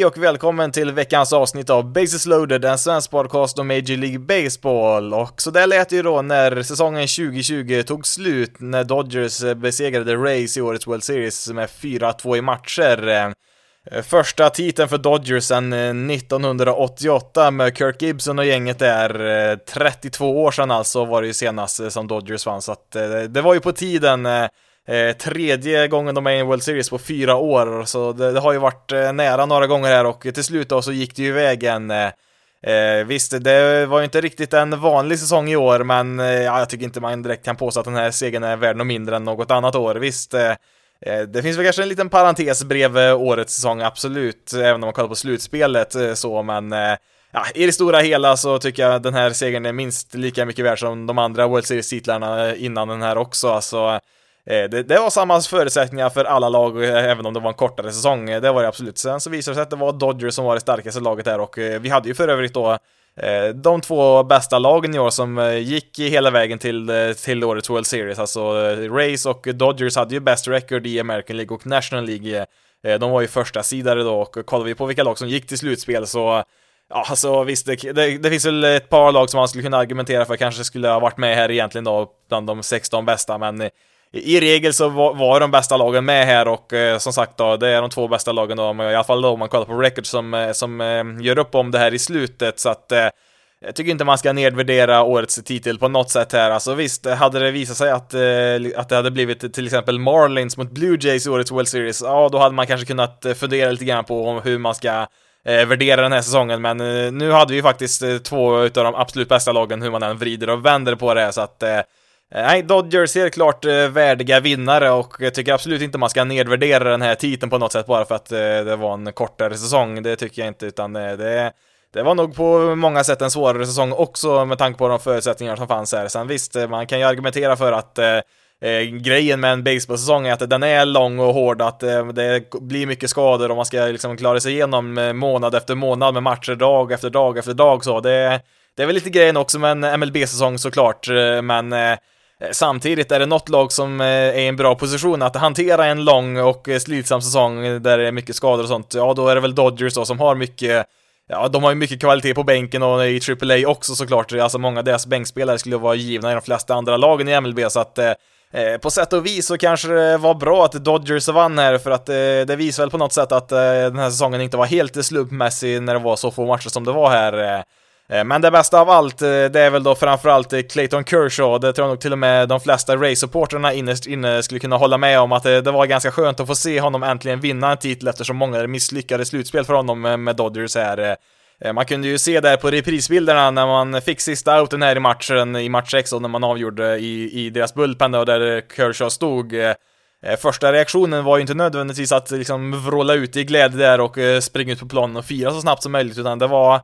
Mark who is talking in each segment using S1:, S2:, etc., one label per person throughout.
S1: Hej och välkommen till veckans avsnitt av Bases loaded, en svensk podcast om Major League Baseball. Och så där lät det ju då när säsongen 2020 tog slut, när Dodgers besegrade Rays i årets World Series med 4-2 i matcher. Första titeln för Dodgers sedan eh, 1988 med Kirk Gibson och gänget där. Eh, 32 år sedan alltså var det ju senast eh, som Dodgers vann, så att det var ju på tiden eh, tredje gången de är i en World Series på fyra år, så det, det har ju varit eh, nära några gånger här och till slut då så gick det ju vägen. Eh, eh, visst, det var ju inte riktigt en vanlig säsong i år, men eh, ja, jag tycker inte man direkt kan påstå att den här segern är värd något mindre än något annat år. Visst, eh, eh det finns väl kanske en liten parentes bredvid årets säsong, absolut, även om man kollar på slutspelet eh, så, men eh, Ja, i det stora hela så tycker jag den här segern är minst lika mycket värd som de andra World Series-titlarna innan den här också, alltså Eh, det, det var samma förutsättningar för alla lag, eh, även om det var en kortare säsong. Eh, det var det absolut. Sen så visade det sig att det var Dodgers som var det starkaste laget där och vi hade ju för övrigt då de två bästa lagen i år som gick hela vägen till, till årets World Series. Alltså Rays och Dodgers hade ju bäst record i American League och National League. De var ju första sidare då och kollar vi på vilka lag som gick till slutspel så Ja, alltså visst, det, det, det finns väl ett par lag som man skulle kunna argumentera för kanske skulle ha varit med här egentligen då, bland de 16 bästa, men i regel så var, var de bästa lagen med här och eh, som sagt då, det är de två bästa lagen då, i alla fall då om man kollar på record som, eh, som eh, gör upp om det här i slutet, så att eh, jag tycker inte man ska nedvärdera årets titel på något sätt här. Alltså visst, hade det visat sig att, eh, att det hade blivit till exempel Marlins mot Blue Jays i årets World Series, ja då hade man kanske kunnat eh, fundera lite grann på hur man ska eh, värdera den här säsongen, men eh, nu hade vi faktiskt eh, två utav de absolut bästa lagen, hur man än vrider och vänder på det, så att eh, Eh, nej, Dodgers är klart eh, värdiga vinnare och jag tycker absolut inte man ska nedvärdera den här titeln på något sätt bara för att eh, det var en kortare säsong. Det tycker jag inte, utan det, det var nog på många sätt en svårare säsong också med tanke på de förutsättningar som fanns här. Sen visst, man kan ju argumentera för att eh, grejen med en baseballsäsong är att den är lång och hård, att eh, det blir mycket skador och man ska liksom klara sig igenom månad efter månad med matcher dag efter dag efter dag så. Det, det är väl lite grejen också med en MLB-säsong såklart, men eh, Eh, samtidigt är det något lag som eh, är i en bra position att hantera en lång och eh, slitsam säsong där det är mycket skador och sånt, ja då är det väl Dodgers då som har mycket Ja, de har ju mycket kvalitet på bänken och i AAA också såklart. Alltså många av deras bänkspelare skulle vara givna i de flesta andra lagen i MLB, så att eh, på sätt och vis så kanske det var bra att Dodgers vann här, för att eh, det visar väl på något sätt att eh, den här säsongen inte var helt slumpmässig när det var så få matcher som det var här. Eh, men det bästa av allt, eh, det är väl då framförallt eh, Clayton Kershaw. Det tror jag nog till och med de flesta Ray-supporterna innerst inne skulle kunna hålla med om att det, det var ganska skönt att få se honom äntligen vinna en titel eftersom många misslyckade slutspel för honom med, Dodgers här. Man kunde ju se där på reprisbilderna när man fick sista outen här i matchen, i match 6 och när man avgjorde i, i deras bullpen då, där Kershaw stod. Första reaktionen var ju inte nödvändigtvis att liksom vråla ut i glädje där och springa ut på planen och fira så snabbt som möjligt, utan det var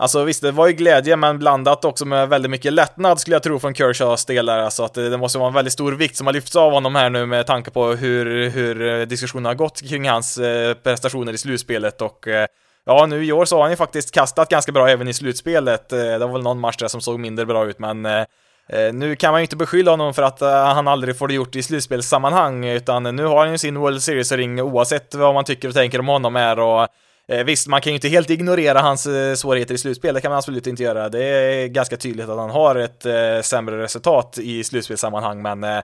S1: Alltså visst, det var ju glädje, men blandat också med väldigt mycket lättnad skulle jag tro från Kershaws del där. Alltså att det, det måste vara en väldigt stor vikt som har lyfts av honom här nu med tanke på hur, hur eh, diskussionen har gått kring hans eh, prestationer i slutspelet och eh, Ja, nu i år så har han ju faktiskt kastat ganska bra även i slutspelet. Eh, Det var väl någon match där som såg mindre bra ut, men eh, eh nu kan man ju inte beskylla honom för att eh, han aldrig får det gjort i slutspelssammanhang, utan nu har han ju sin World Series-ring oavsett vad man tycker och tänker om honom är och Eh, visst, man kan ju inte helt ignorera hans eh, svårigheter i slutspel, det kan man absolut inte göra. Det är ganska tydligt att han har ett eh, sämre resultat i slutspelssammanhang, men eh,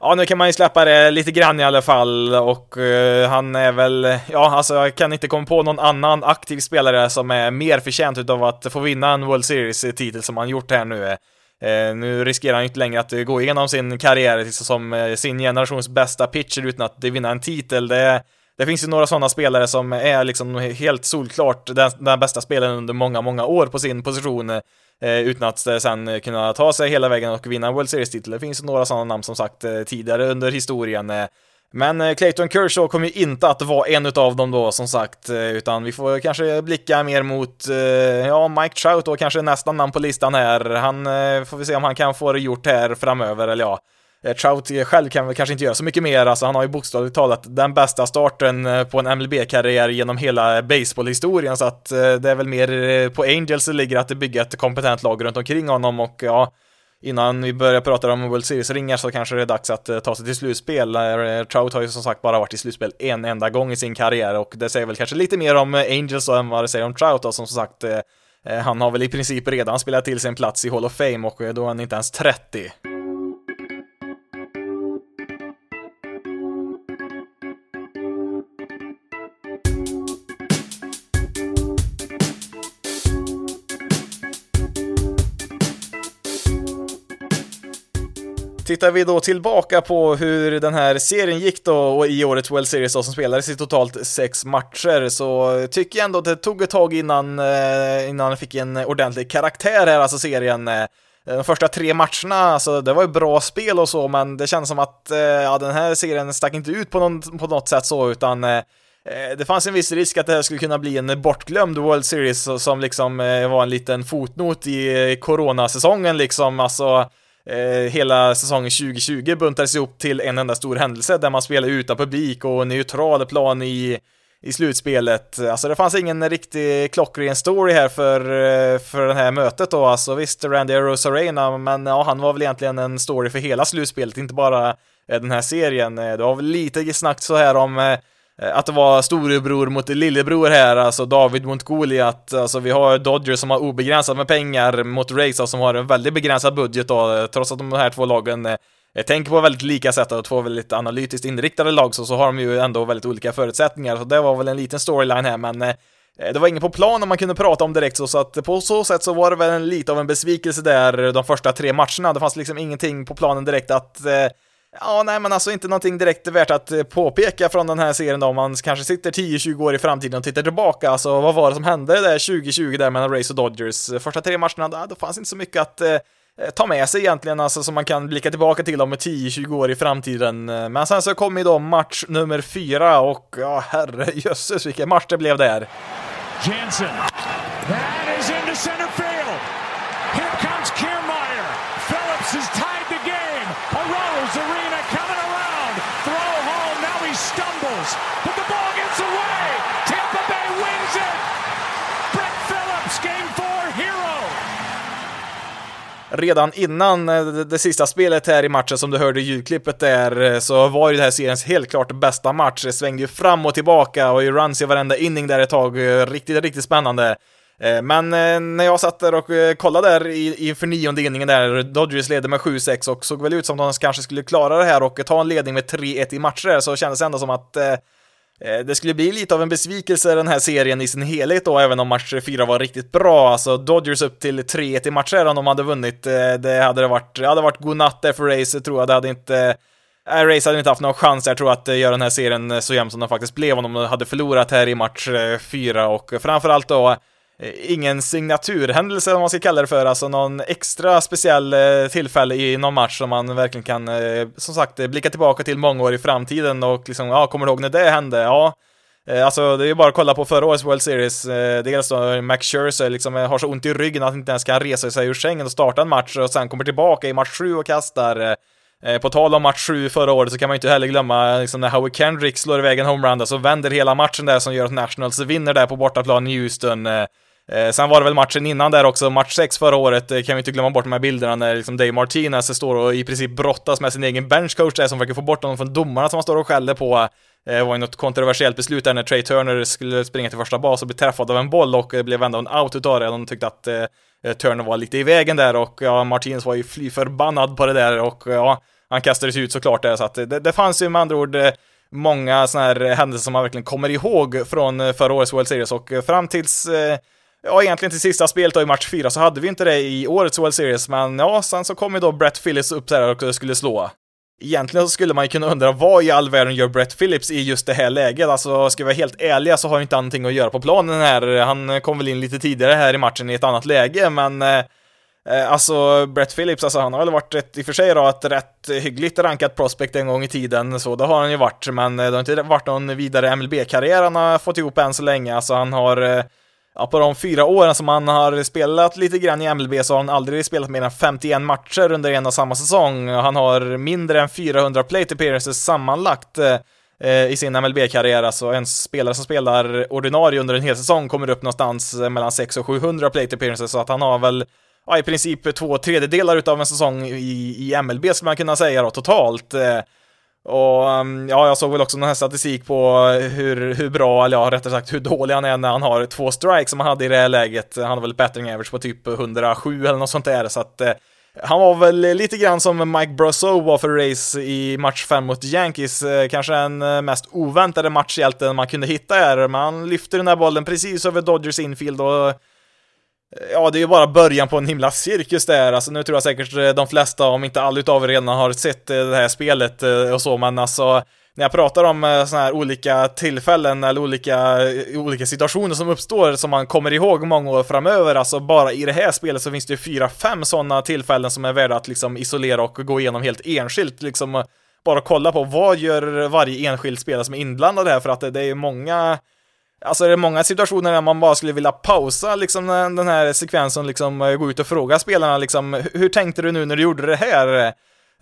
S1: ja, nu kan man ju släppa det lite grann i alla fall och eh, han är väl, ja, alltså jag kan inte komma på någon annan aktiv spelare som är mer förtjänt utav att få vinna en World Series-titel som han gjort här nu. Eh, nu riskerar han ju inte längre att gå igenom sin karriär liksom som eh, sin generations bästa pitcher utan att vinna en titel. Det, det finns ju några sådana spelare som är liksom helt solklart den, den bästa spelaren under många, många år på sin position eh, utan att eh, sen kunna ta sig hela vägen och vinna en World Series-titel. Det finns ju några sådana namn som sagt eh, tidigare under historien. Eh, men eh, Clayton Kershaw kommer ju inte att vara en utav dem då som sagt, utan vi får kanske blicka mer mot, ja, Mike Trout då, kanske nästa namn på listan här. Han får vi se om han kan få det gjort här framöver, eller ja. Eh, Trout själv kan väl kanske inte göra så mycket mer, alltså han har ju bokstavligt talat den bästa starten eh, på en MLB-karriär genom hela baseballhistorien, så att eh, det är väl mer på Angels det ligger att bygga ett kompetent lag runt omkring honom och ja, innan vi börjar prata om World Series-ringar så kanske det är dags att ta sig till slutspel. Trout har ju som sagt bara varit i slutspel en enda gång i sin karriär och det säger väl kanske lite mer om Angels än vad det säger om Trout då, som som sagt han har väl i princip redan spelat till sin plats i Hall of Fame och då är han inte ens 30. Tittar vi då tillbaka på hur den här serien gick då och i årets World Series då, som spelades i totalt sex matcher så tycker jag ändå att det tog ett tag innan, eh, innan den fick en ordentlig karaktär här, alltså serien. Eh, de första tre matcherna, alltså det var ju bra spel och så, men det kändes som att eh, ja, den här serien stack inte ut på, någon, på något sätt så, utan det fanns en viss risk att det här skulle kunna bli en bortglömd World Series som liksom var en liten fotnot i coronasäsongen liksom, alltså eh, hela säsongen 2020 buntades ihop till en enda stor händelse där man spelade utan publik och neutral plan i, i slutspelet. Alltså det fanns ingen riktig klockren story här för, eh, för det här mötet då. Alltså visst, Randy Rosarena, men ja, han var väl egentligen en story för hela slutspelet, inte bara eh, den här serien. Eh, det var väl lite snack så här om Eh, Eh, att det var storebror mot lillebror här, alltså David mot Goliat. Alltså vi har Dodgers som har obegränsat med pengar mot Rays alltså, som har en väldigt begränsad budget då, eh, trots att de här två lagen eh, tänker på väldigt lika sätt och två väldigt analytiskt inriktade lag så, så har de ju ändå väldigt olika förutsättningar. Så det var väl en liten storyline här, men det var inget på planen man kunde prata om direkt så, så att på så sätt så var det väl en, lite av en besvikelse där de första tre matcherna. Det fanns liksom ingenting på planen direkt att eh, Ja, nej men alltså inte någonting direkt värt att eh, påpeka från den här serien då, om man kanske sitter 10-20 år i framtiden och tittar tillbaka, alltså vad var det som hände där 2020 där mellan Race och Dodgers? Eh, första tre matcherna, då, då fanns inte så mycket att eh, eh, ta med sig egentligen, alltså som man kan blicka tillbaka till om 10-20 år i framtiden. Men sen så kom ju då match nummer fyra och ja, herre jösses vilken match det blev där. Jansen. That is into center field. Redan innan eh, det sista spelet här i matchen som du hörde ljudklippet där eh, så var ju det här seriens helt klart bästa match. Det svängde ju fram och tillbaka och i runs i varenda inning där ett tag. Eh, riktigt, riktigt spännande. Men när jag satt där och kollade där inför nionde inningen där, Dodgers ledde med 7-6 och såg väl ut som att de kanske skulle klara det här och ta en ledning med 3-1 i matcher, så kändes det ändå som att Eh, det skulle bli lite av en besvikelse den här serien i sin helhet då, även om match 4 var riktigt bra. Alltså Dodgers upp till 3-1 i matcher om de hade vunnit. Eh, det hade varit, det hade varit godnatt där för Race, tror jag. Det hade inte... Eh, äh, Race hade inte haft någon chans, jag tror, att göra den här serien så jämn som den faktiskt blev om de hade förlorat här i match 4 och framförallt då Eh, ingen signaturhändelse om man ska kalla det för, alltså någon extra speciell eh, tillfälle i någon match som man verkligen kan, eh, som sagt, blicka tillbaka till många år i framtiden och liksom, ja, kommer du ihåg när det hände? Ja, Alltså det är ju bara att kolla på förra årets World Series, dels då Max Scherzer liksom har så ont i ryggen att han inte ens kan resa sig ur sängen och starta en match och sen kommer tillbaka i match 7 och kastar. På tal om match 7 förra året så kan man ju inte heller glömma liksom när Howie Kendrick slår iväg en homerun så vänder hela matchen där som gör att Nationals vinner där på bortaplan i Houston. Eh, sen var det väl matchen innan där också, match 6 förra året, eh, kan vi inte glömma bort de här bilderna när liksom Dave Martinez står och i princip brottas med sin egen benchcoach där som försöker få bort honom från domarna som han står och skäller på. Eh, det var ju något kontroversiellt beslut där när Trey Turner skulle springa till första bas och bli träffad av en boll och det blev ändå en out utav det. De tyckte att eh, eh, Turner var lite i vägen där och ja, Martinez var ju fly förbannad på det där och ja, han kastades ut såklart där så att det, det fanns ju med andra ord många sådana här händelser som man verkligen kommer ihåg från förra årets World Series och fram tills eh, ja, egentligen till sista spelet då i match 4 så hade vi inte det i årets World Series, men ja, sen så kom ju då Brett Phillips upp där och skulle slå. Egentligen så skulle man ju kunna undra vad i all världen gör Brett Phillips i just det här läget? Alltså, ska vi vara helt ärliga så har ju inte han någonting att göra på planen här. Han kom väl in lite tidigare här i matchen i ett annat läge, men eh, alltså, Brett Phillips, alltså han har väl varit ett, i och för sig då, ett rätt hyggligt rankat prospect en gång i tiden, så det har han ju varit, men eh, det har inte varit någon vidare MLB-karriär han har fått ihop än så länge, alltså han har eh, ja, på de fyra åren som han har spelat lite grann i MLB så har han aldrig spelat mer än 51 matcher under en och samma säsong. Han har mindre än 400 plate appearances sammanlagt eh, i sin MLB-karriär, alltså en spelare som spelar ordinarie under en hel säsong kommer upp någonstans eh, mellan 600 och 700 plate appearances, så att han har väl ja, i princip två tredjedelar utav en säsong i, i MLB skulle man kunna säga då, totalt. Eh, och ehm, ja, jag såg väl också någon här statistik på eh, hur, hur bra, eller ja, rättare sagt hur dålig han är när han har två strikes som han hade i det här läget. Han har väl ett average på typ 107 eller något sånt där, så att eh, han var väl lite grann som Mike Brosseau var för race i match 5 mot Yankees, eh, kanske den eh, mest oväntade matchhjälten man kunde hitta här, men han lyfter den här bollen precis över Dodgers infield och Ja, det är ju bara början på en himla cirkus där. Alltså nu tror jag säkert eh, de flesta, om inte alla utav er redan har sett eh, det här spelet eh, och så, men alltså när jag pratar om sådana här olika tillfällen eller olika, olika situationer som uppstår som man kommer ihåg många år framöver, alltså bara i det här spelet så finns det ju fyra, fem sådana tillfällen som är värda att liksom isolera och gå igenom helt enskilt, liksom bara kolla på vad gör varje enskild spelare som är inblandad här, för att det, det är många Alltså det är många situationer där man bara skulle vilja pausa liksom den här sekvensen liksom eh, gå ut och fråga spelarna liksom hur tänkte du nu när du gjorde det här?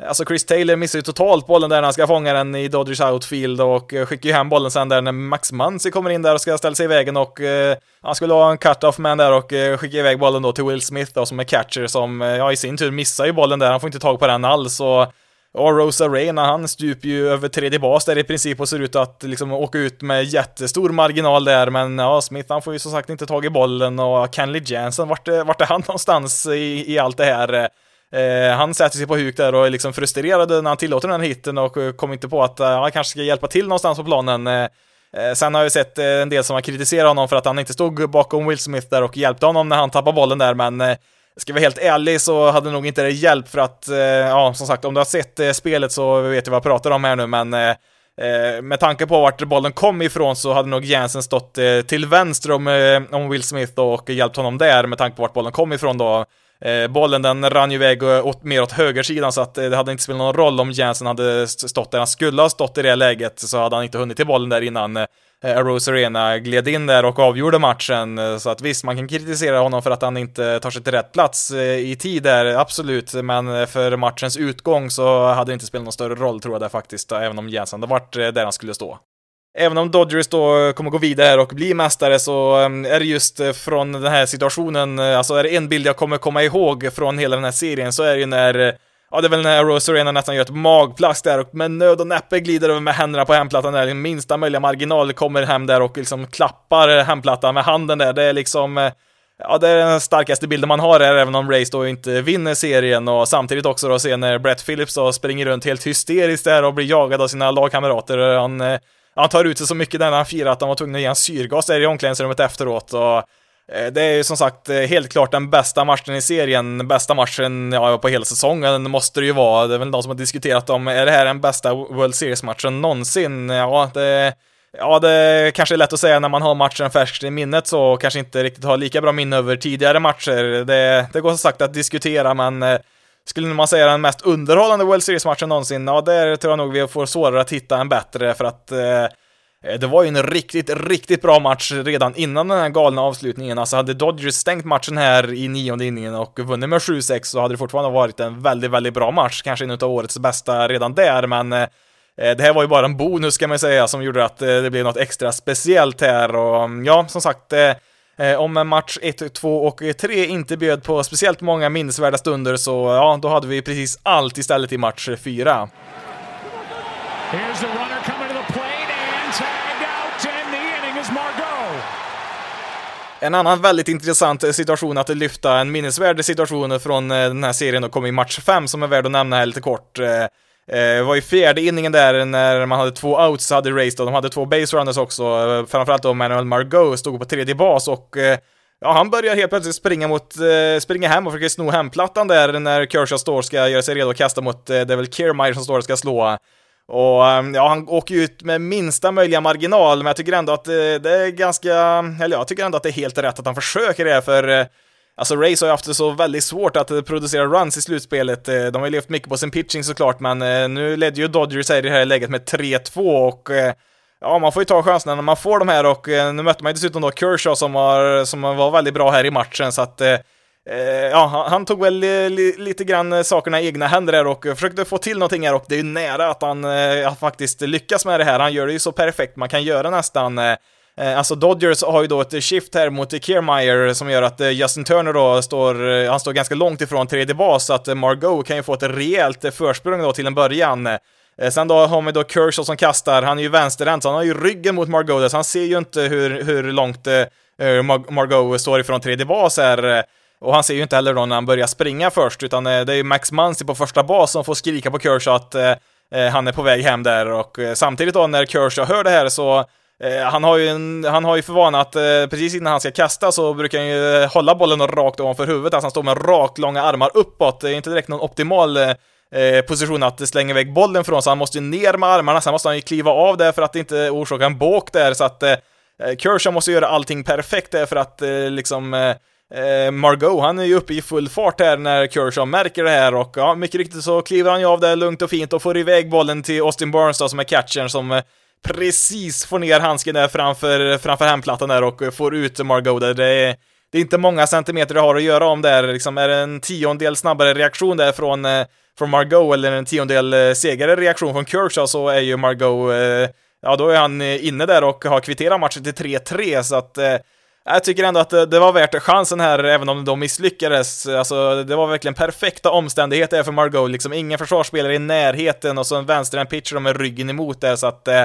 S1: Alltså Chris Taylor missar ju totalt bollen där när han ska fånga den i Dodgers outfield och eh, skickar ju hem bollen sen där när Max Muncy kommer in där och ska ställa sig i vägen och eh, han skulle ha en cut-off man där och eh, skicka iväg bollen då till Will Smith då som är catcher som, eh, ja i sin tur missar ju bollen där, han får inte tag på den alls och och Rosa Reyna, han stuper ju över tredje bas där i princip och ser ut att liksom åka ut med jättestor marginal där, men ja, Smith han får ju som sagt inte tag i bollen och Kenley Jansen, vart är, vart är han någonstans i, i allt det här? Eh, han sätter sig på huk där och är liksom frustrerad när han tillåter den här hitten och eh, kommer inte på att uh, han kanske ska hjälpa till någonstans på planen. Eh, sen har jag sett en del som har kritiserat honom för att han inte stod bakom Will Smith där och hjälpte honom när han tappade bollen där, men eh, ska jag vara helt ärlig så hade nog inte det hjälpt för att, eh, ja, som sagt, om du har sett eh, spelet så vet jag vad jag pratar om här nu, men eh, med tanke på vart bollen kom ifrån så hade nog Jensen stått till vänster om, om Will Smith och hjälpt honom där med tanke på vart bollen kom ifrån då. bollen den rann ju iväg åt, mer åt högersidan så att det hade inte spelat någon roll om Jensen hade stått där han skulle ha stått i det läget så hade han inte hunnit till bollen där innan Eh, Arose Arena gled in där och avgjorde matchen. Eh, så att visst, man kan kritisera honom för att han inte tar sig till rätt plats eh, i tid där, absolut. Men för matchens utgång så hade det inte spelat någon större roll tror jag där faktiskt, även om Jensen hade varit där han skulle stå. Även om Dodgers då kommer gå vidare och bli mästare så är det just från den här situationen, alltså är det en bild jag kommer komma ihåg från hela den här serien så är det ju när Ja, det är väl när Rose Arena nästan gör ett magplask där och med nöd och näppe glider över med händerna på hemplattan där, minsta möjliga marginal kommer hem där och liksom klappar hemplattan med handen där. Det är liksom, eh, ja, det är den starkaste bilden man har här, även om Race då inte vinner serien och samtidigt också då se när Brett Phillips då springer runt helt hysteriskt där och blir jagad av sina lagkamrater. Han, eh, han tar ut sig så mycket där när han firar att han var tvungen att ge en syrgas där i omklädningsrummet efteråt och Eh, det är ju som sagt eh, helt klart den bästa matchen i serien, bästa matchen ja, på hela säsongen måste det ju vara. Det är väl de som har diskuterat om, är det här den bästa World Series-matchen någonsin? Ja, det, ja, det kanske är lätt att säga när man har matchen färskt i minnet så kanske inte riktigt har lika bra minne över tidigare matcher. Det, det går som sagt att diskutera, men eh, skulle man säga den mest underhållande World Series-matchen någonsin, ja, där tror jag nog vi får svårare att hitta en bättre för att Eh, Eh, det var ju en riktigt, riktigt bra match redan innan den här galna avslutningen. Alltså hade Dodgers stängt matchen här i nionde inningen och vunnit med 7-6 så hade det fortfarande varit en väldigt, väldigt bra match. Kanske en av årets bästa redan där, men eh, det här var ju bara en bonus kan man säga som gjorde att eh, det blev något extra speciellt här och mm, ja, som sagt om match 1, 2 och 3 inte bjöd på speciellt många minnesvärda stunder så ja, då hade vi precis allt istället i match 4. En annan väldigt intressant eh, situation att lyfta, en minnesvärd situation från eh, den här serien och kom i match 5 som är värd att nämna här lite kort. Det var i fjärde inningen där när man hade två outs hade Race då, de hade två base runners också, framförallt då Manuel Margot stod på tredje bas och Ja, han börjar helt plötsligt springa mot, eh, springa hem och försöker sno hemplattan där när Kershaw står och ska göra sig redo att kasta mot, eh, det är väl Kiermaier som står och ska slå. Och ehm, ja, han åker ut med minsta möjliga marginal, men jag tycker ändå att eh, det, är ganska, eller jag tycker ändå att det är helt rätt att han försöker det, för eh, Alltså Rays har ju haft det så väldigt svårt att eh, producera runs i slutspelet. De har ju levt mycket på sin pitching såklart, men nu ledde ju Dodgers här i det här läget med 3-2 och ja, man får ju ta chanserna när man får de här och nu mötte man ju dessutom då Kershaw som, har, som var väldigt bra här i matchen, så att Eh, Eh, ja, han, tog väl eh, lite grann eh, sakerna i egna händer där och försökte få till någonting här och det är ju nära att han faktiskt lyckas med det här. Han gör det ju så perfekt man kan göra nästan. Alltså Dodgers har ju då ett shift här mot Kiermaier som gör att Justin Turner då står, han står ganska långt ifrån tredje bas, så att Margot kan ju få ett rejält försprång då till en början. Sen då har vi då Kershaw som kastar, han är ju vänsterhänt, så han har ju ryggen mot Margot, så han ser ju inte hur, hur långt Margot står ifrån tredje bas här. Och han ser ju inte heller då när han börjar springa först, utan eh, det är ju Max Muncy på första bas som får skrika på Kershaw att eh, eh, han är på väg hem där. Och eh, samtidigt då när Kershaw hör det här så eh, han har, ju en, han har ju för vana att eh, precis innan han ska kasta så brukar han ju hålla bollen rakt ovanför huvudet, alltså han står med rakt långa armar uppåt. Det är inte direkt någon optimal position att slänga iväg bollen från, så han måste ju ner med armarna, sen måste han ju kliva av där för att inte orsaka en båk där, så att Kershaw måste göra allting perfekt där för att liksom eh, Margot, han är ju uppe i full fart här när Kershaw märker det här och ja, mycket riktigt så kliver han ju av där lugnt och fint och får iväg bollen till Austin Barnes då, som är catchern som eh, precis får ner handsken där framför, framför hemplattan där och eh, får ut Margot där. Det är, det är inte många centimeter det har att göra om där, liksom är det en tiondel snabbare reaktion där från, eh, från Margot eller en tiondel eh, segare reaktion från Kershaw så är ju Margot, eh, ja då är han eh, inne där och har kvitterat matchen till 3-3 så att eh, jag tycker ändå att det, var värt chansen här, även om de misslyckades. Alltså, det var verkligen perfekta omständigheter för Margot, liksom ingen försvarsspelare i närheten och så en vänsterhänt pitcher med ryggen emot där, så att eh,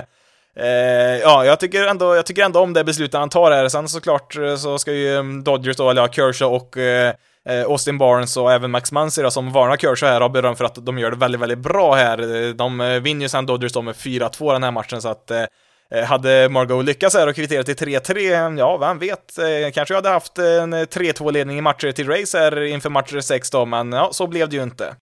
S1: eh, ja, jag tycker, ändå, jag tycker ändå om det beslutet han tar här. Sen såklart eh, så ska ju mm, Dodgers då, eller ja, Kershaw och eh, eh Austin Barnes och även Max Muncy då, som varnar Kershaw här, har beröm för att de gör det väldigt, väldigt bra här. De vinner ju sen Dodgers då med 4-2 den här matchen, så att Eh, Eh, hade Margot lyckats här och kvitterat till 3-3, ja, vem vet, eh, kanske jag hade haft en 3-2-ledning i matcher till race här inför match 6 då, men ja, så blev det ju inte.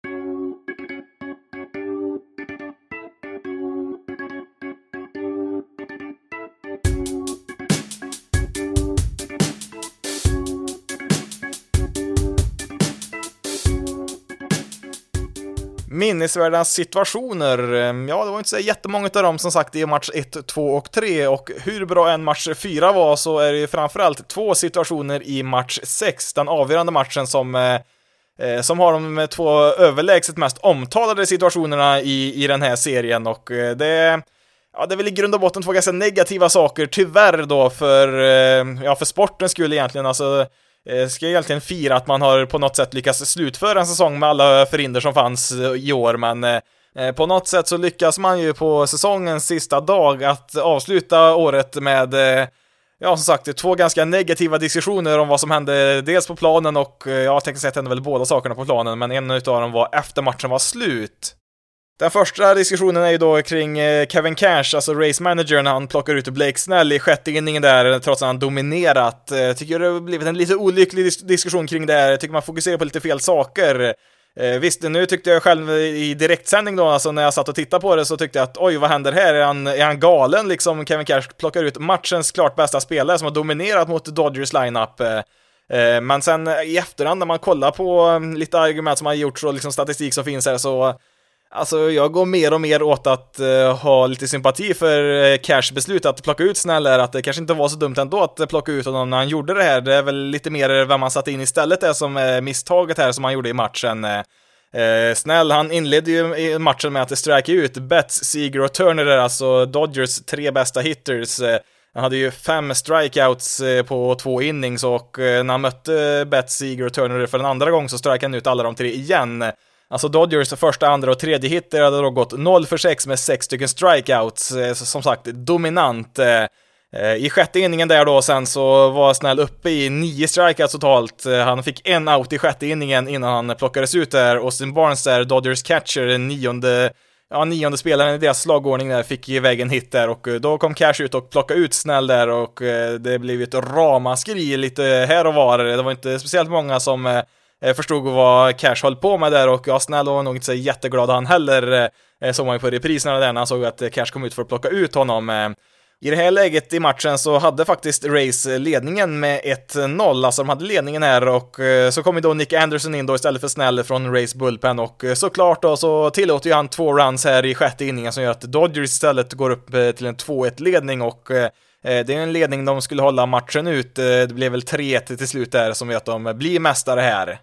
S1: Minnesvärda situationer, ehm, ja det var inte så jättemånga av dem som sagt i match 1, 2 och 3 och hur bra en match 4 var så är det ju framförallt två situationer i match 6, den avgörande matchen som eh, eh, som har de två överlägset mest omtalade situationerna i, i den här serien. Och eh, det Ja, det är väl i grund och botten två ganska negativa saker, tyvärr då, för, eh, ja, för sportens skull egentligen. Alltså, Eh, ska ska egentligen fira att man har på något sätt lyckats slutföra en säsong med alla förhinder som fanns eh, i år, men eh, på något sätt så lyckas man ju på säsongens sista dag att avsluta året med Ja, som sagt, två ganska negativa diskussioner om vad som hände dels på planen och jag tänkte säga att det hände väl båda sakerna på planen, men en av dem var efter matchen var slut. Den första diskussionen är ju då kring eh, Kevin Cash, alltså race manager, när han plockar ut Blake Snell i sjätte inningen där, trots att han dominerat. Eh, tycker det har blivit en lite olycklig dis diskussion kring det här. Tycker man fokuserar på lite fel saker. Eh, visst, nu tyckte jag själv i direktsändning då, alltså när jag satt och tittade på det, så tyckte jag att oj, vad händer här? Är han, är han galen liksom? Kevin Cash plockar ut matchens klart bästa spelare som har dominerat mot Dodgers lineup. Eh, men sen i efterhand när man kollar på mm, lite argument som har gjorts och liksom statistik som finns här så Alltså jag går mer och mer åt att uh, ha lite sympati för eh, uh, Cash beslut att plocka ut Snäller, att det kanske inte var så dumt ändå att plocka ut honom när han gjorde det här. Det är väl lite mer vem man satte in istället det som är misstaget här som han gjorde i matchen. Eh, uh, Snäll, han inledde ju matchen med att strike ut Betts, Seager och Turner, alltså Dodgers tre bästa hitters. Han hade ju fem strikeouts på två innings och när han mötte Betts, Seager och Turner för en andra gång så strike han ut alla de tre igen. Alltså Dodgers första, andra och tredje hitter hade då gått 0 för 6 med 6 stycken strikeouts, eh, som sagt dominant. Eh, eh, I sjätte inningen där då sen så var Snäll uppe i nio strikeouts totalt. Han fick en out i sjätte inningen innan han plockades ut där. Austin Barnes där, Dodgers catcher, nionde ja, nionde spelaren i deras slagordning där fick iväg en hit där och då kom Cash ut och plockade ut Snäll där och det blev ett ramaskri lite här och var. Det var inte speciellt många som Eh, förstod vad Cash höll på med där och ja, Snäll var nog inte så jätteglad han heller, såg man ju på repriserna där när han såg att Cash kom ut för att plocka ut honom. Eh. I det här läget i matchen så hade faktiskt Race eh, ledningen med 1-0, alltså de hade ledningen här och eh, så kom ju då Nick Anderson in då istället för Snell från Race Bullpen och eh, såklart då så tillåter ju han två runs här i sjätte inningen som gör att Dodgers istället går upp eh, till en 2-1-ledning och Eh, det är en ledning de skulle hålla matchen ut. Eh, det blev väl 3-1 till slut där som gör att de blir mästare här.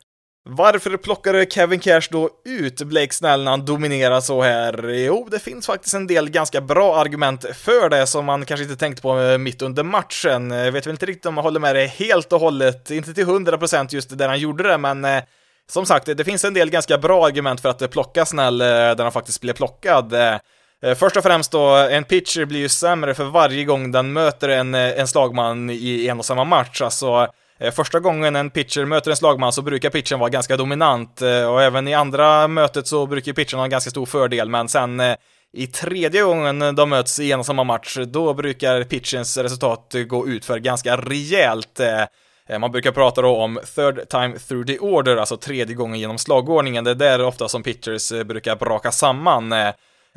S1: Varför plockade Kevin Cash då ut Blake Snell när han dominerar så här? Jo, det finns faktiskt en del ganska bra argument för det som man kanske inte tänkte på eh, mitt under matchen. Jag vet väl inte riktigt om jag håller med dig helt och hållet, inte till 100% just där han gjorde det, men som sagt, det finns en del ganska bra argument för att plocka Snell där han faktiskt blev plockad. Eh, först och främst då, en pitcher blir ju sämre för varje gång den möter en, eh, en slagman i en och samma match. Alltså, eh, första gången en pitcher möter en slagman så brukar pitchen vara ganska dominant och även i andra mötet så brukar pitchen ha en ganska stor fördel, men sen i tredje gången de möts i en och samma match, då brukar pitchens resultat gå ut för ganska rejält. Man brukar prata då om third time through the order, alltså tredje gången genom slagordningen. Det är där ofta som pitchers brukar braka samman.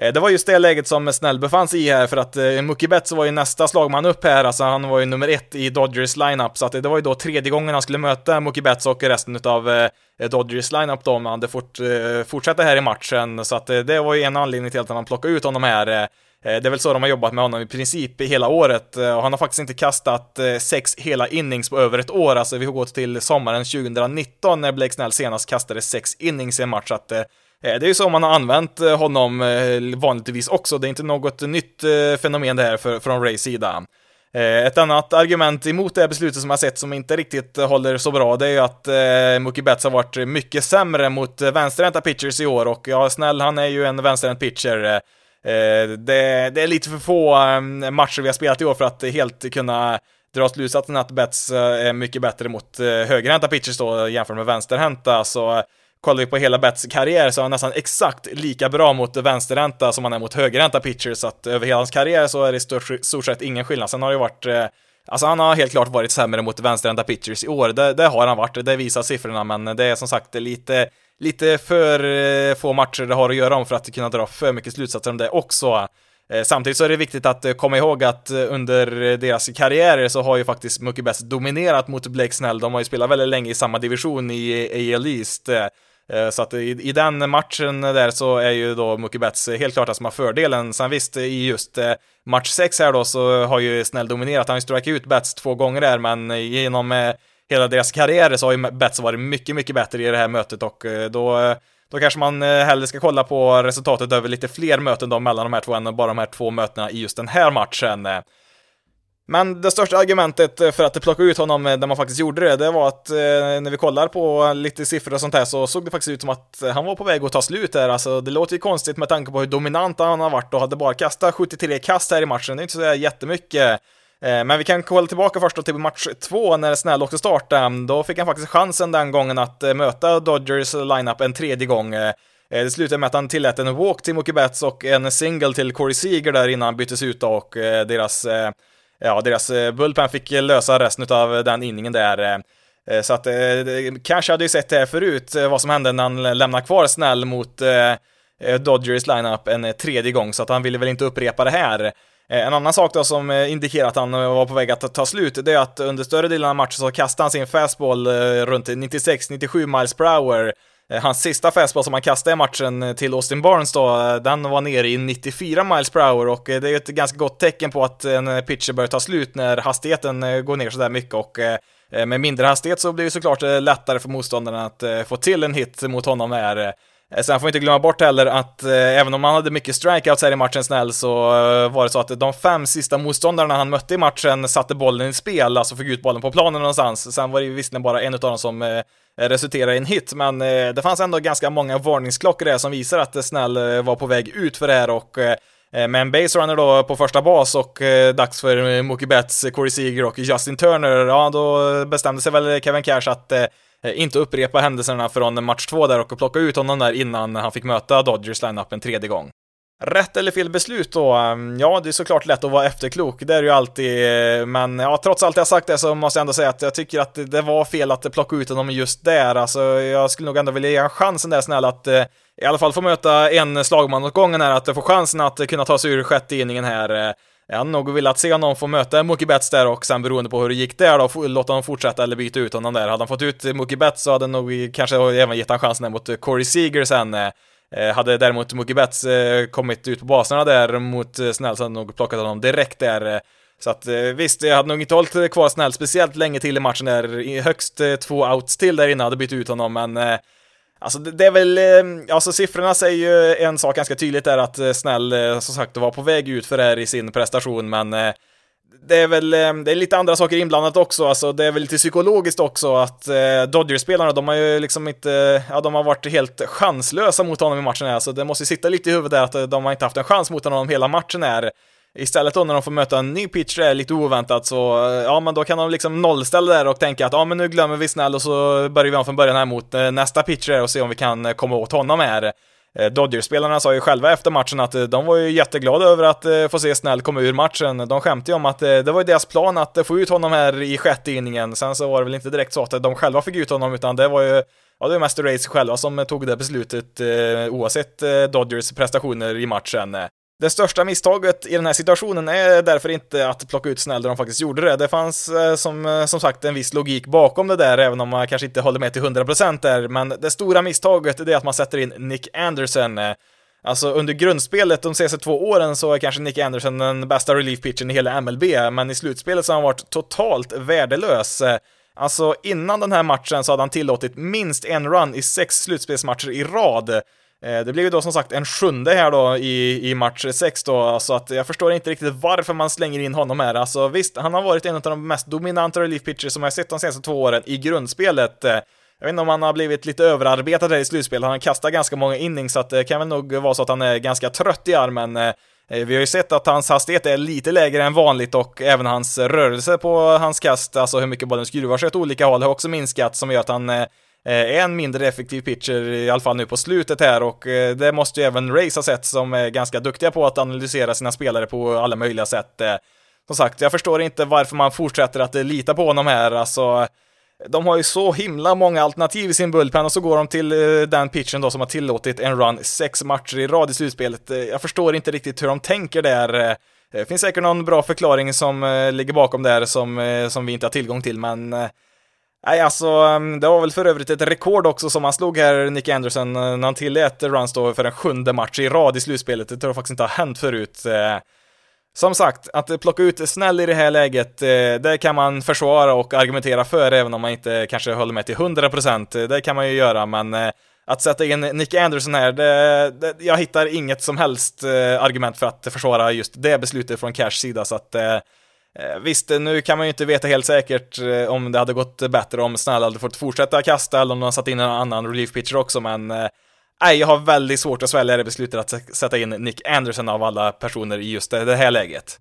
S1: Eh, det var just det läget som Snäll befann sig i här, för att eh, Mookie Betts var ju nästa slagman upp här, alltså han var ju nummer ett i Dodgers lineup, så att det var ju då tredje gången han skulle möta Mookie Betts och resten av eh, Dodgers lineup då, om han hade fort, eh, fortsätta här i matchen, så att eh, det var ju en anledning till att man plockade ut honom här. Eh, eh, det är väl så de har jobbat med honom i princip hela året och han har faktiskt inte kastat sex hela innings på över ett år, alltså vi har gått till sommaren 2019 när Blake Snell senast kastade sex innings i en match, så att Eh, det är ju så man har använt eh, honom eh, vanligtvis också, det är inte något nytt fenomen det här för, från Rays sida. Ett annat argument emot det här beslutet som jag sett som inte riktigt håller så bra, det är ju att eh, Mookie Betts har varit mycket sämre mot vänsterhänta pitchers i år och ja, snäll, han är ju en vänsterhänt pitcher. Eh, det, det, är lite för få matcher vi har spelat i år för att helt kunna dra slutsatsen att Betts är mycket bättre mot högerhänta pitchers då jämfört med vänsterhänta, så kollar vi på hela Betts karriär så är han nästan exakt lika bra mot vänsterränta som han är mot högerränta pitchers, så att över hela hans karriär så är det i stort, stort sett ingen skillnad. Sen har det ju varit eh, Alltså han har helt klart varit sämre mot vänsterhänta pitchers i år, det, det, har han varit, det visar siffrorna, men det är som sagt lite, lite för eh, få matcher det har att göra om för att kunna dra för mycket slutsatser om det också. Eh, samtidigt så är det viktigt att eh, komma ihåg att under deras karriärer så har ju faktiskt Mookie Betts dominerat mot Blake Snell, de har ju spelat väldigt länge i samma division i AL East. Eh, så att i, i, den matchen där så är ju då Mookie Betts helt klart att som har fördelen. Sen visst, i just eh, match 6 här då så har ju Snäll dominerat. Han har ju strikat ut Betts två gånger där, men genom eh, hela deras karriär så har ju Betts varit mycket, mycket bättre i det här mötet och då då kanske man hellre ska kolla på resultatet över lite fler möten då mellan de här två än bara de här två mötena i just den här matchen. Men det största argumentet för att plocka ut honom när man faktiskt gjorde det, det var att eh, när vi kollar på lite siffror och sånt här så såg det faktiskt ut som att han var på väg att ta slut där. Alltså, det låter ju konstigt med tanke på hur dominant han har varit och hade bara kastat 73 kast här i matchen. Det är inte så jättemycket. Eh, men vi kan kolla tillbaka först då till match två när Snäll också startade. Mm, då fick han faktiskt chansen den gången att eh, möta Dodgers lineup en tredje gång. Eh, det slutade med att han tillät en walk till Mookie Betts och en single till Corey Seager där innan han byttes ut och eh, deras eh, ja, deras eh, bullpen fick eh, lösa resten av eh, den inningen där. Så att Cash hade ju sett det här förut, vad som hände när han lämnade kvar Snell mot Dodgers lineup en tredje gång, så att han ville väl inte upprepa det här. En annan sak då som indikerar att han var på väg att ta slut, det är att under större delen av matchen så kastade han sin fastball runt 96-97 miles per hour Eh, hans sista fastball som han kastade i matchen eh, till Austin Barnes då, eh, den var nere i 94 miles per hour och det är ju ett ganska gott tecken på att en pitcher börjar ta slut när hastigheten går ner sådär mycket och med mindre hastighet så blir det såklart lättare för motståndarna att få till en hit mot honom här. Eh, sen får vi inte glömma bort heller att eh, även om han hade mycket strikeouts här i matchen snäll så eh, var det så att de fem sista motståndarna han mötte i matchen satte bollen i spel, alltså fick ut bollen på planen någonstans. Sen var det ju visserligen bara en av dem som Eh, resulterade i en hit, men eh, det fanns ändå ganska många varningsklockor där som visar att Snäll eh, var på väg ut för det här och med en baserunner då på första bas och dags för Mookie Betts, Corey Seager och Justin Turner, ja då bestämde sig väl Kevin Cash att Eh, inte upprepa händelserna från match två där och plocka ut honom där innan han fick möta Dodgers lineup en tredje gång. Rätt eller fel beslut då? Ehm, ja, det är såklart lätt att vara efterklok, det är det ju alltid, men ja, trots allt jag sagt det så måste jag ändå säga att jag tycker att det var fel att plocka ut honom just där, alltså jag skulle nog ändå vilja ge en chansen där snälla, att eh, i alla fall få möta en slagman åt gången här, att få chansen att kunna ta sig ur sjätte inningen här. Jag hade nog velat se honom få möta Mookie Betts där och sen beroende på hur det gick där då, låta honom fortsätta eller byta ut honom där. Hade han fått ut Mookie Betts så hade han nog kanske även gett honom chansen mot eh, Corey Seager sen. Eh. Eh, hade däremot Mookie Betts kommit ut på baserna där mot Snell så hade nog plockat honom direkt där. Så att visst, jag hade nog inte hållit kvar Snell speciellt länge till i matchen där, högst två outs till där innan hade bytt ut honom, men Alltså det, är väl, ehm, alltså siffrorna säger ju en sak ganska tydligt där att eh, Snell eh, som sagt var på väg ut för det här i sin prestation, men eh, det är väl ehm, det är lite andra saker inblandat också, alltså det är väl lite psykologiskt också att Dodgers-spelarna, de har ju liksom inte, ja de har varit helt chanslösa mot honom i matchen här, så det måste ju sitta lite i huvudet där att de har inte haft en chans mot honom hela matchen här. Istället då när de får möta en ny pitcher lite oväntat så, eh, ja men då kan de liksom nollställa där och tänka att ja men nu glömmer vi snäll och så börjar vi om från början här mot eh, nästa pitcher och se om vi kan eh, komma åt honom här. Dodgers-spelarna sa ju själva efter matchen att de var ju jätteglada över att få se Snäll komma ur matchen. De skämtade ju om att det var ju deras plan att få ut honom här i sjätte inningen. Sen så var det väl inte direkt så att de själva fick ut honom, utan det var ju Ja, det var mest Race själva som tog det beslutet oavsett Dodgers prestationer i matchen. Det största misstaget i den här situationen är därför inte att plocka ut Snell där de faktiskt gjorde det. Det fanns eh, som, eh, som sagt en viss logik bakom det där, även om man kanske inte håller med till 100% där. Men det stora misstaget är att man sätter in Nick Anderson. Eh. Alltså under grundspelet de senaste två åren så är kanske Nick Anderson den bästa relief pitchen i hela MLB, men i slutspelet så har han varit totalt värdelös. Alltså innan den här matchen så hade han tillåtit minst en run i sex slutspelsmatcher i rad. Eh, det blev ju då som sagt en sjunde här då i, i match 6 då, så att jag förstår inte riktigt varför man slänger in honom här. Alltså visst, han har varit en av de mest dominanta relief pitchers som jag sett de senaste två åren i grundspelet. Eh, jag vet inte om han har blivit lite överarbetad där i slutspelet, han har kastat ganska många innings, så att det kan väl nog vara så att han är ganska trött i armen. Vi har ju sett att hans hastighet är lite lägre än vanligt och även hans rörelse på hans kast, alltså hur mycket bollen skruvar sig åt olika håll, har också minskat som gör att han Eh, en mindre effektiv pitcher, i alla fall nu på slutet här, och eh, det måste ju även Race ha sett som är ganska duktiga på att analysera sina spelare på alla möjliga sätt. Eh, som sagt, jag förstår inte varför man fortsätter att lita på honom här, alltså de har ju så himla många alternativ i sin bullpen och så går de till den pitchen då som har tillåtit en run sex matcher i rad i slutspelet. Jag förstår inte riktigt hur de tänker där. Det finns säkert någon bra förklaring som ligger bakom där som, som vi inte har tillgång till, men Nej, alltså mm, det var väl för övrigt ett rekord också som han slog här, Nick Anderson, eh, när han tillät runs då för en sjunde match i rad i slutspelet. Det tror jag faktiskt inte har hänt förut. Eh, som sagt, att plocka ut Snäll i det här läget, eh, det kan man försvara och argumentera för, även om man inte kanske håller med till 100%. Det kan man ju göra, men att sätta in Nick Anderson här, det, det, jag hittar inget som helst argument för att försvara just det beslutet från Cash sida, så att Eh, visst, nu kan man ju inte veta helt säkert eh, om det hade gått bättre om Snäll hade fått fortsätta kasta eller om de hade satt in en annan relief pitcher också, men eh, nej, jag har väldigt svårt att svälja det beslutet att sätta in Nick Anderson av alla personer i just det här läget.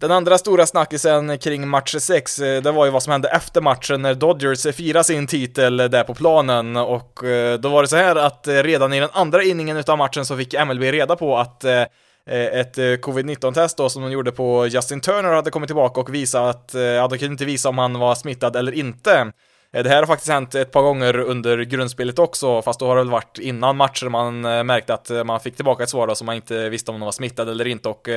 S1: Den andra stora snackisen kring match 6, det var ju vad som hände efter matchen när Dodgers firade sin titel där på planen och då var det så här att redan i den andra inningen utav matchen så fick MLB reda på att Eh, ett eh, covid-19-test då som de gjorde på Justin Turner hade kommit tillbaka och visat, att, eh, ja de kunde inte visa om han var smittad eller inte. Det här har faktiskt hänt ett par gånger under grundspelet också, fast då har det väl varit innan matcher man märkte att man fick tillbaka ett svar då som man inte visste om de var smittade eller inte och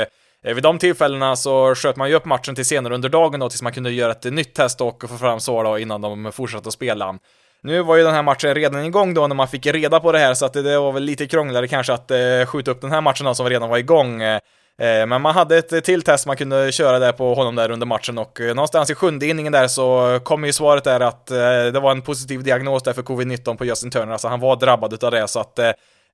S1: vid de tillfällena så sköt man ju upp matchen till senare under dagen då tills man kunde göra ett nytt test och få fram svar då innan de fortsatte att spela. Nu var ju den här matchen redan igång då när man fick reda på det här, så att det, var väl lite krångligare kanske att eh, skjuta upp den här matchen då, som redan var igång. Eh, eh, men man hade ett till test man kunde köra där på honom där under matchen och någonstans i sjunde inningen där så kom ju svaret där att det var en positiv diagnos där för covid-19 på Justin Turner, alltså han var drabbad utav det så att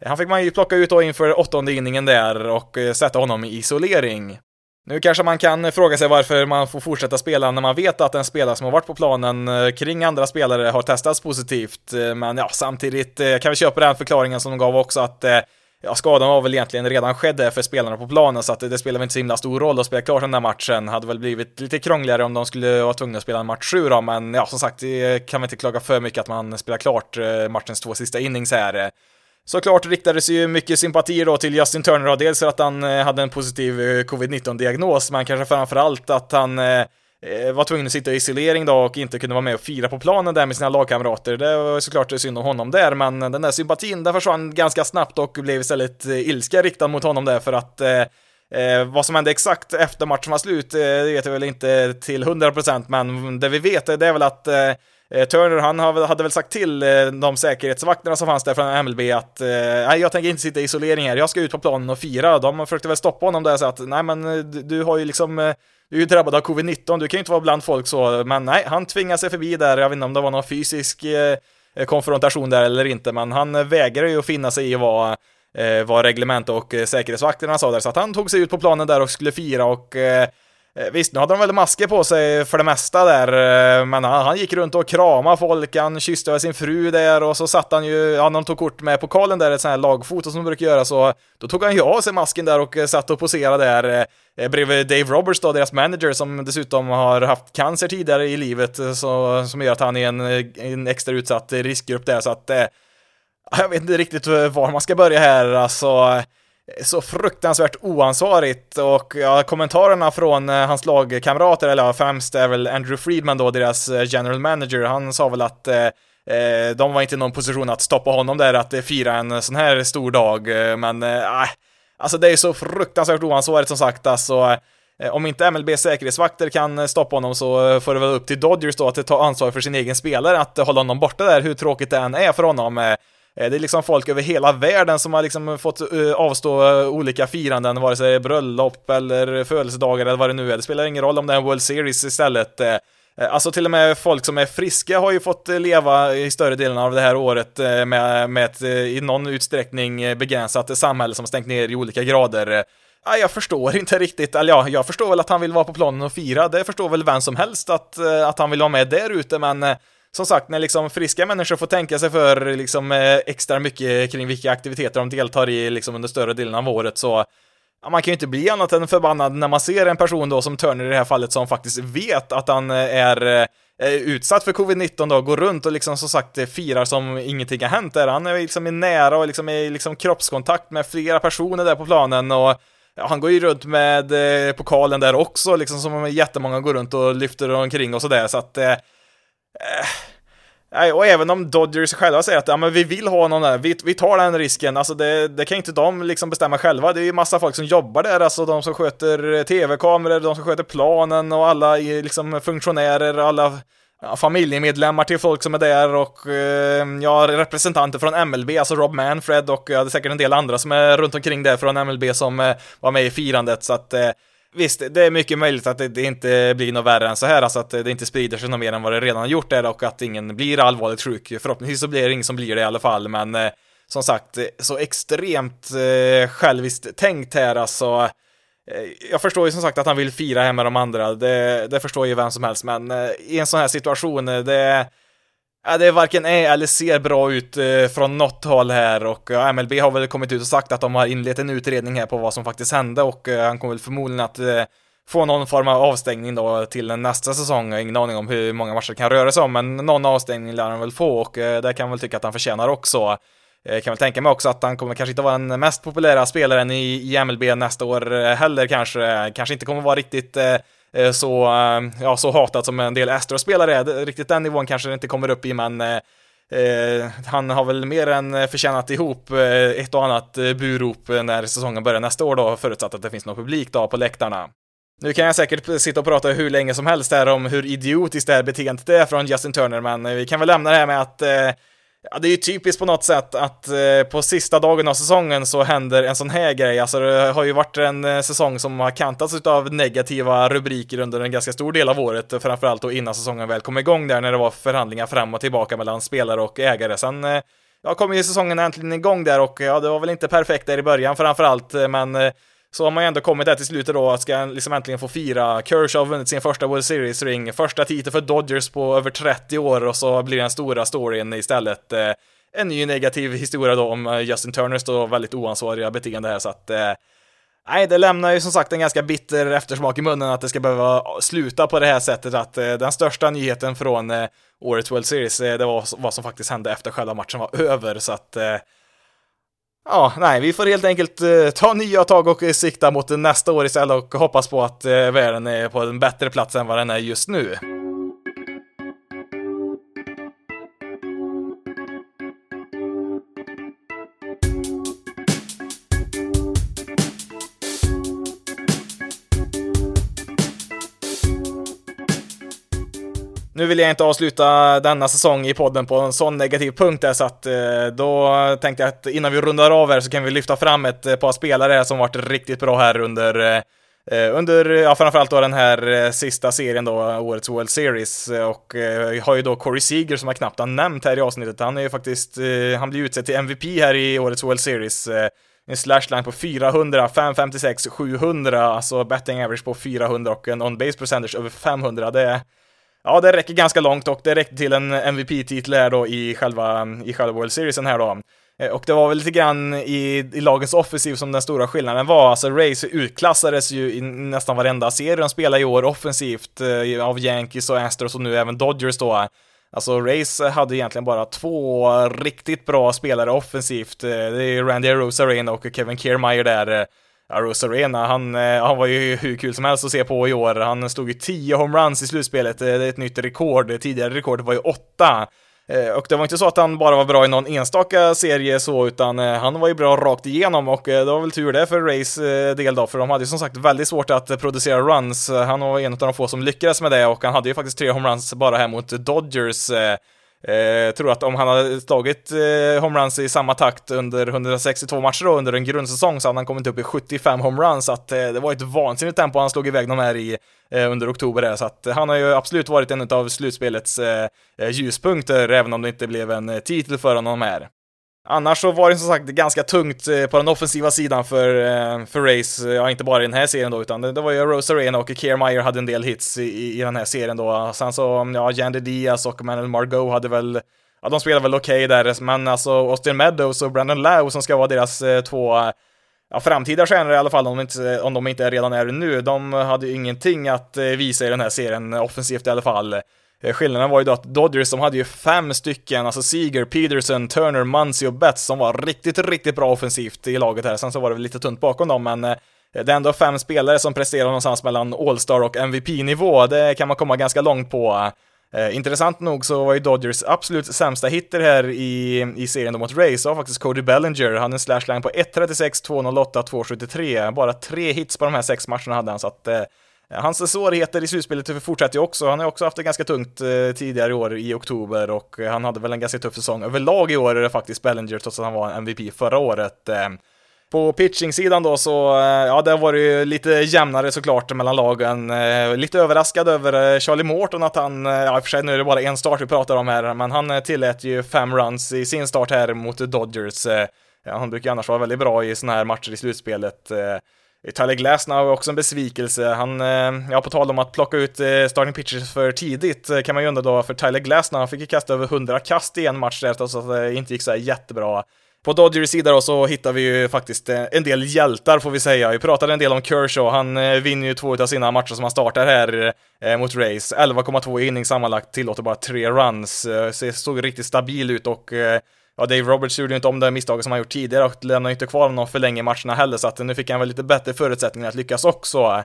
S1: han fick man ju plocka ut då inför åttonde inningen där och sätta honom i isolering. Nu kanske man kan fråga sig varför man får fortsätta spela när man vet att en spelare som har varit på planen eh, kring andra spelare har testats positivt. Eh, men ja, samtidigt eh, kan vi köpa den förklaringen som de gav också att ja, skadan var väl egentligen redan skedd för spelarna på planen så att det spelar väl inte så himla stor roll att spela klart den där matchen. Hade väl blivit lite krångligare om de skulle vara tvungna att spela en match 7 då, men ja, som sagt, det kan vi inte klaga för mycket att man spelar klart matchens två sista innings här. Såklart riktades ju mycket sympatier då till Justin Turner då, dels för att han eh, hade en positiv eh, covid-19-diagnos, men kanske framförallt att han eh, var tvungen att sitta i isolering då och inte kunde vara med och fira på planen där med sina lagkamrater. Det var såklart synd om honom där, men den där sympatin, den försvann ganska snabbt och blev istället ilska riktad mot honom där för att Eh, vad som hände exakt efter matchen var slut, eh, det vet jag väl inte till 100% men det vi vet det är väl att eh, Eh, Turner, han hade väl sagt till eh, de säkerhetsvakterna som fanns där från MLB att eh, nej, jag tänker inte sitta i isolering här, jag ska ut på planen och fira. De försökte väl stoppa honom där och säga att nej men eh, du, du har ju liksom eh, du är ju drabbad av covid-19, du kan ju inte vara bland folk så, men nej, han tvingade sig förbi där, jag vet inte om det var någon fysisk eh, konfrontation där eller inte, men han vägrade ju att finna sig i vad, vad reglement och säkerhetsvakterna sa där, så att han tog sig ut på planen där och skulle fira och Eh, visst, nu hade de väl masker på sig för det mesta där, eh, men han, han gick runt och kramade folk, han kysste sin fru där och så satt han ju, ja, de tog kort med pokalen där, ett sånt här lagfoto som de brukar göra, så då tog han ju av sig masken där och eh, satt och poserade där bredvid Dave Roberts då, deras manager, som dessutom har haft cancer tidigare i livet, så, som gör att han är en, en extra utsatt riskgrupp där, så att jag vet inte riktigt var man ska börja här, alltså så fruktansvärt oansvarigt. Och ja, kommentarerna från eh, hans lagkamrater, eller ja, främst är väl Andrew Friedman då, deras eh, general manager, han sa väl att eh, eh de var inte i någon position att stoppa honom där att eh, fira en sån här stor dag, eh, men eh, äh, alltså det är så fruktansvärt oansvarigt som sagt, alltså eh, om inte MLBs säkerhetsvakter kan stoppa honom så får det väl upp till Dodgers då att ta ansvar för sin egen spelare, att hålla honom borta där, hur tråkigt det än är för honom. Eh, det är liksom folk över hela världen som har liksom fått eh, avstå eh, olika firanden, vare sig bröllop eller födelsedagar eller vad det nu är. Det spelar ingen roll om det är en World Series istället. Alltså till och med folk som är friska har ju fått leva i större delen av det här året med, med ett i någon utsträckning begränsat samhälle som stängt ner i olika grader. Ja, jag förstår inte riktigt, eller ja, jag förstår väl att han vill vara på planen och fira, det förstår väl vem som helst att, att han vill vara med där ute, men som sagt, när liksom friska människor får tänka sig för liksom eh, extra mycket kring vilka aktiviteter de deltar i liksom under större delen av året så ja, man kan ju inte bli annat än förbannad när man ser en person då som Turner i det här fallet som faktiskt vet att han eh, är eh, utsatt för covid-19 då, går runt och liksom som sagt firar som ingenting har hänt där. Han är liksom i nära och liksom i liksom kroppskontakt med flera personer där på planen och ja, han går ju runt med eh, pokalen där också, liksom som jättemånga går runt och lyfter omkring och sådär, så att eh, Eh, och även om Dodgers själva säger att ja, men vi vill ha någon där, vi, vi tar den risken, alltså det, det kan inte de liksom bestämma själva. Det är ju massa folk som jobbar där, alltså de som sköter eh, tv-kameror, de som sköter planen och alla liksom funktionärer, alla ja, familjemedlemmar till folk som är där och eh, ja, representanter från MLB, alltså Rob Manfred och ja, det är säkert en del andra som är runt omkring där från MLB som eh, var med i firandet, så att eh, Visst, det är mycket möjligt att det, inte blir något värre än så här, alltså att det inte sprider sig något mer än vad det redan har gjort där och att ingen blir allvarligt sjuk. Förhoppningsvis så blir det ingen som blir det i alla fall, men eh, som sagt, eh, så extremt eh, själviskt tänkt här alltså. Eh, jag förstår ju som sagt att han vill fira här med de andra, det, det förstår ju vem som helst, men eh, i en sån här situation, eh, det det Ja, det varken är eller ser bra ut eh, från något håll här och eh, MLB har väl kommit ut och sagt att de har inlett en utredning här på vad som faktiskt hände och eh, han kommer väl förmodligen att eh, få någon form av avstängning då till nästa säsong. Jag har ingen aning om hur många matcher det kan röra sig om, men någon avstängning lär han väl få och eh, det kan man väl tycka att han förtjänar också. Jag kan väl tänka mig också att han kommer kanske inte vara den mest populära spelaren i, i MLB nästa år eh, heller kanske. Eh, kanske inte kommer vara riktigt Eh, Eh, så, eh, ja, så hatat som en del Astros-spelare är. Riktigt den nivån kanske det inte kommer upp i, men Eh, eh han har väl mer än förtjänat ihop ett och annat burop när säsongen börjar nästa år då, förutsatt att det finns någon publik då på läktarna. Nu kan jag säkert sitta och prata hur länge som helst här om hur idiotiskt det här beteendet är från Justin Turner, men vi kan väl lämna det här med att Ja, det är ju typiskt på något sätt att eh, på sista dagen av säsongen så händer en sån här grej. Alltså det har ju varit en eh, säsong som har kantats av negativa rubriker under en ganska stor del av året, eh, framförallt då innan säsongen väl kom igång där när det var förhandlingar fram och tillbaka mellan spelare och ägare. Sen eh, ja, kom ju säsongen äntligen igång där och eh, ja, det var väl inte perfekt där i början framförallt, eh, men så har man ju ändå kommit där till slutet då, att ska liksom äntligen få fira. Kershaw har vunnit sin första World Series-ring, första titel för Dodgers på över 30 år och så blir den stora storyn istället eh, en ny negativ historia då om eh, Justin Turners då väldigt oansvariga beteende här så att eh, Nej, det lämnar ju som sagt en ganska bitter eftersmak i munnen att det ska behöva sluta på det här sättet att eh, den största nyheten från eh, årets World Series, eh, det var vad som faktiskt hände efter själva matchen var över så att eh, Ja, nej, vi får helt enkelt eh, ta nya tag och sikta mot nästa år istället och hoppas på att eh, världen är på en bättre plats än vad den är just nu. Nu vill jag inte avsluta denna säsong i podden på en sån negativ punkt där, så att eh, då tänkte jag att innan vi rundar av här så kan vi lyfta fram ett eh, par spelare som varit riktigt bra här under eh, under, ja framförallt då den här sista serien då, årets World Series och jag har ju då Corey Seager som jag knappt har nämnt här i avsnittet. Han är ju faktiskt, han blir utsedd till MVP här i årets World Series. En slashline på 400, 556, 700, alltså betting average på 400 och en on-base percentage över 500. Det är Ja, det räcker ganska långt och det räckte till en MVP-titel här då i själva, i själva World Seriesen här då. Eh, och det var väl lite grann i, i lagens offensiv som den stora skillnaden var. Alltså Race utklassades ju i nästan varenda serie de spelade i år offensivt eh, av Yankees och Astros och nu även Dodgers då. Alltså Race hade egentligen bara två riktigt bra spelare offensivt. Eh, det är Randy Rosarena och Kevin Kiermaier där. Ja, Rosarena, han, eh, han var ju hur kul som helst att se på i år. Han stod ju 10 homeruns i slutspelet, eh, det är ett nytt rekord. Tidigare rekordet var ju 8. Eh, och det var inte så att han bara var bra i någon enstaka serie så, utan han var ju bra rakt igenom och det var väl tur det för Rays del då, för de hade ju som sagt väldigt svårt att producera runs. Han var en av de få som lyckades med det och han hade ju faktiskt tre homeruns bara här mot Dodgers Eh, tror att om han hade slagit eh, homeruns i samma takt under 162 matcher då, under en grundsäsong så hade han kommit upp i 75 homeruns, så att eh, det var ett vansinnigt tempo han slog iväg de här i eh, under oktober där, så att eh, han har ju absolut varit en av slutspelets eh, eh, ljuspunkter, även om det inte blev en titel för honom här. Annars så var det som sagt ganska tungt eh, på den offensiva sidan för, eh, för Race, eh, ja inte bara i den här serien då, utan det, det var ju Rose Arena och Kiermaier hade en del hits i, i den här serien då. Sen så, ja, Jandy Diaz och Manuel Margot hade väl, ja de spelade väl okej okay där, men alltså Austin Meadows och Brandon Lau som ska vara deras två ja, framtida stjärnor i alla fall, om de, inte, om de inte redan är det nu, de hade ju ingenting att visa i den här serien, offensivt i alla fall. Eh, skillnaden var ju då att Dodgers, de hade ju fem stycken, alltså Seager, Peterson, Turner, Muncy och Betts som var riktigt, riktigt bra offensivt i laget här. Sen så var det väl lite tunt bakom dem, men eh, det är ändå fem spelare som presterar någonstans mellan All-Star och MVP-nivå. Det kan man komma ganska långt på. Eh, intressant nog så var ju Dodgers absolut sämsta hitter här i, i serien mot Rays var faktiskt Cody Bellinger. Han hade en slashline på 1.36, 2.08, 2.73. Bara tre hits på de här sex matcherna hade han, så att eh, Eh, hans svårigheter i slutspelet fortsätter ju också. Han har också haft det ganska tungt eh, tidigare i år i oktober och eh, han hade väl en ganska tuff säsong överlag i år är det faktiskt Bellinger trots att han var MVP förra året. På pitching-sidan då så, ja det var ju lite jämnare såklart mellan lagen. Lite överraskad över Charlie Morton att han, ja i och för sig nu är det bara en start vi pratar om här, men han tillät ju fem runs i sin start här mot Dodgers. Han brukar annars vara väldigt bra i sådana här matcher i slutspelet. Eh, Tyler Glasnow är också en besvikelse. Han, eh, ja på tal om att plocka ut eh, starting pitchers för tidigt kan man ju undra då, för Tyler Glasnow, han fick ju kasta över 100 kast i en match där, trots att det inte gick så här jättebra. På Dodgers sida då så hittar vi ju faktiskt en del hjältar får vi säga. Vi pratade en del om Kershaw, han vinner ju två av sina matcher som han startar här mot Rays. 11,2 innings sammanlagt, tillåter bara tre runs. Så såg riktigt stabil ut och ja, Dave Roberts gjorde ju inte om det misstaget som han gjort tidigare och lämnade inte kvar honom för länge i matcherna heller, så att nu fick han väl lite bättre förutsättningar att lyckas också.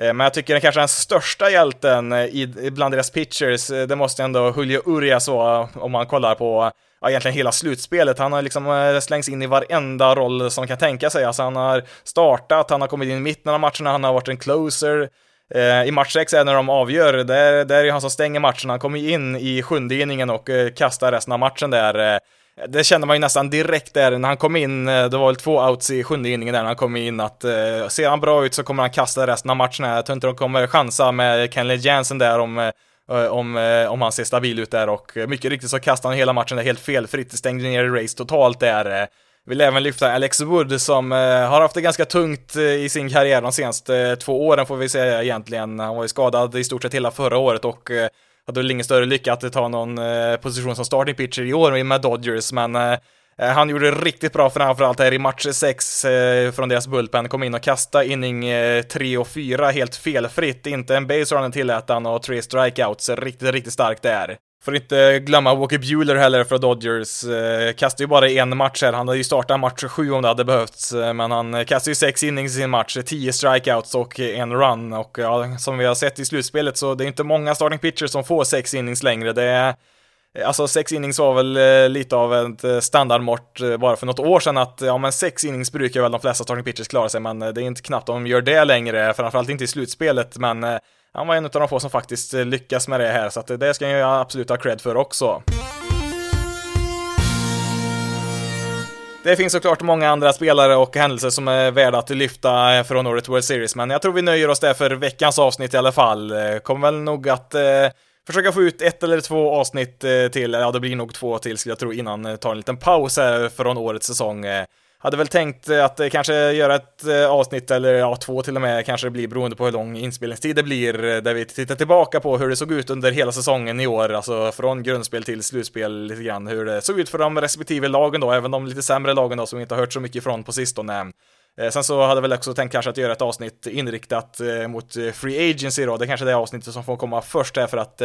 S1: Eh, men jag tycker den kanske den största hjälten eh, i, bland deras pitchers, eh, det måste ändå Julio Urias vara, om man kollar på ja, egentligen hela slutspelet. Han har liksom slängts in i varenda roll som kan tänka sig. Alltså han har startat, han har kommit in i mitten av matcherna, han har varit en closer. I match 6 är när de avgör, där, där är han som stänger matchen. Han kommer in i sjunde inningen och kastar resten av matchen där. Det kände man ju nästan direkt där när han kom in, eh, det var väl två outs i sjunde inningen där när han kom in att eh, ser han bra ut så kommer han kasta resten av matchen här. Jag tror inte de kommer chansa med Kenley Jansen där om eh, om, eh, om han ser stabil ut där och mycket riktigt så kastade han hela matchen där helt felfritt, stängde ner race totalt där. Eh, vill även lyfta Alex Wood som har haft det ganska tungt i sin karriär de senaste två åren får vi säga egentligen. Han var ju skadad i stort sett hela förra året och hade väl ingen större lycka att ta någon eh, position som starting pitcher i år med Dodgers, men eh, eh, han gjorde det riktigt bra framförallt här i match 6 från deras bullpen, kom in och kastade inning 3 och 4 helt felfritt, inte en base runner tillät han och tre strikeouts, riktigt, riktigt starkt där. Får inte glömma Walker Bueller heller för Dodgers. Eh, kastar ju bara en match här. Han hade ju startat match sju om det hade behövts, eh, men han eh, kastar ju sex innings i sin match, eh, tio strikeouts och en run. Och ja, som vi har sett i slutspelet så det är inte många starting pitchers som får sex innings längre. Det är Alltså sex innings var väl eh, lite av ett standardmått bara för något år sedan att ja men sex innings brukar väl de flesta starting pitchers klara sig men det är inte knappt de gör det längre, framförallt inte i slutspelet men han var en av de få som faktiskt eh, lyckas med det här, så att eh, det ska jag absolut ha cred för också. Det finns såklart många andra spelare och händelser som är värda att lyfta eh, från året World Series, men jag tror vi nöjer oss där för veckans avsnitt i alla fall. Kommer väl nog att eh, försöka få ut ett eller två avsnitt eh, till, ja det blir nog två till skulle jag tro innan jag tar en liten paus här från årets säsong. Hade väl tänkt eh, att eh, kanske göra ett eh, avsnitt, eller ja, två till och med, kanske det blir beroende på hur lång inspelningstid det blir, där vi tittar tillbaka på hur det såg ut under hela säsongen i år, alltså från grundspel till slutspel lite grann, hur det såg ut för de respektive lagen då, även de lite sämre lagen då som vi inte har hört så mycket ifrån på sistone. Sen så hade jag väl också tänkt kanske att göra ett avsnitt inriktat mot Free Agency då, det är kanske är det avsnittet som får komma först här för att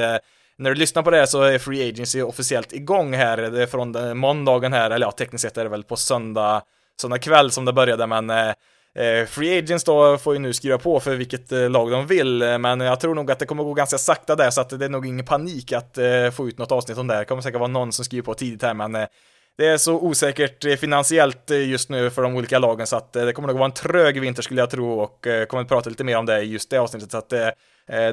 S1: när du lyssnar på det här så är Free Agency officiellt igång här, det är från måndagen här, eller ja, tekniskt sett är det väl på söndag sådana kväll som det började, men eh, eh Free Agents då får ju nu skriva på för vilket eh, lag de vill, eh, men jag tror nog att det kommer gå ganska sakta där, så att det är nog ingen panik att eh, få ut något avsnitt om det. Det kommer säkert vara någon som skriver på tidigt här, men det är så osäkert eh, finansiellt eh, just nu för de olika lagen så att eh, det kommer nog vara en trög vinter skulle jag tro och kommer att prata lite mer om det i just det avsnittet så att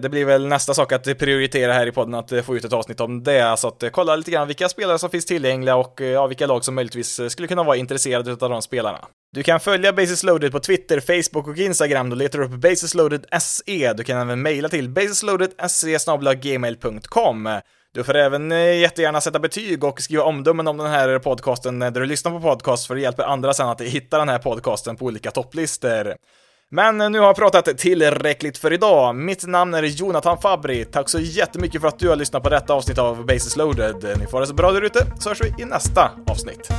S1: det blir väl nästa sak att prioritera här i podden att få ut ett avsnitt om det, så att kolla lite grann vilka spelare som finns tillgängliga och ja, vilka lag som möjligtvis skulle kunna vara intresserade av de spelarna. Du kan följa Basis Loaded på Twitter, Facebook och Instagram. Då letar du upp Basis loaded SE, Du kan även mejla till basisloaded.se gmail.com. Du får även eh, jättegärna sätta betyg och skriva omdömen om den här podcasten där du lyssnar på podcast för det hjälper andra sen att hitta den här podcasten på olika topplistor. Men eh, nu har jag pratat tillräckligt för idag. Mitt namn är Jonathan Fabri. Tack så jättemycket för att du har lyssnat på detta avsnitt av Basis Loaded. Ni får det så bra där ute, så hörs vi i nästa avsnitt.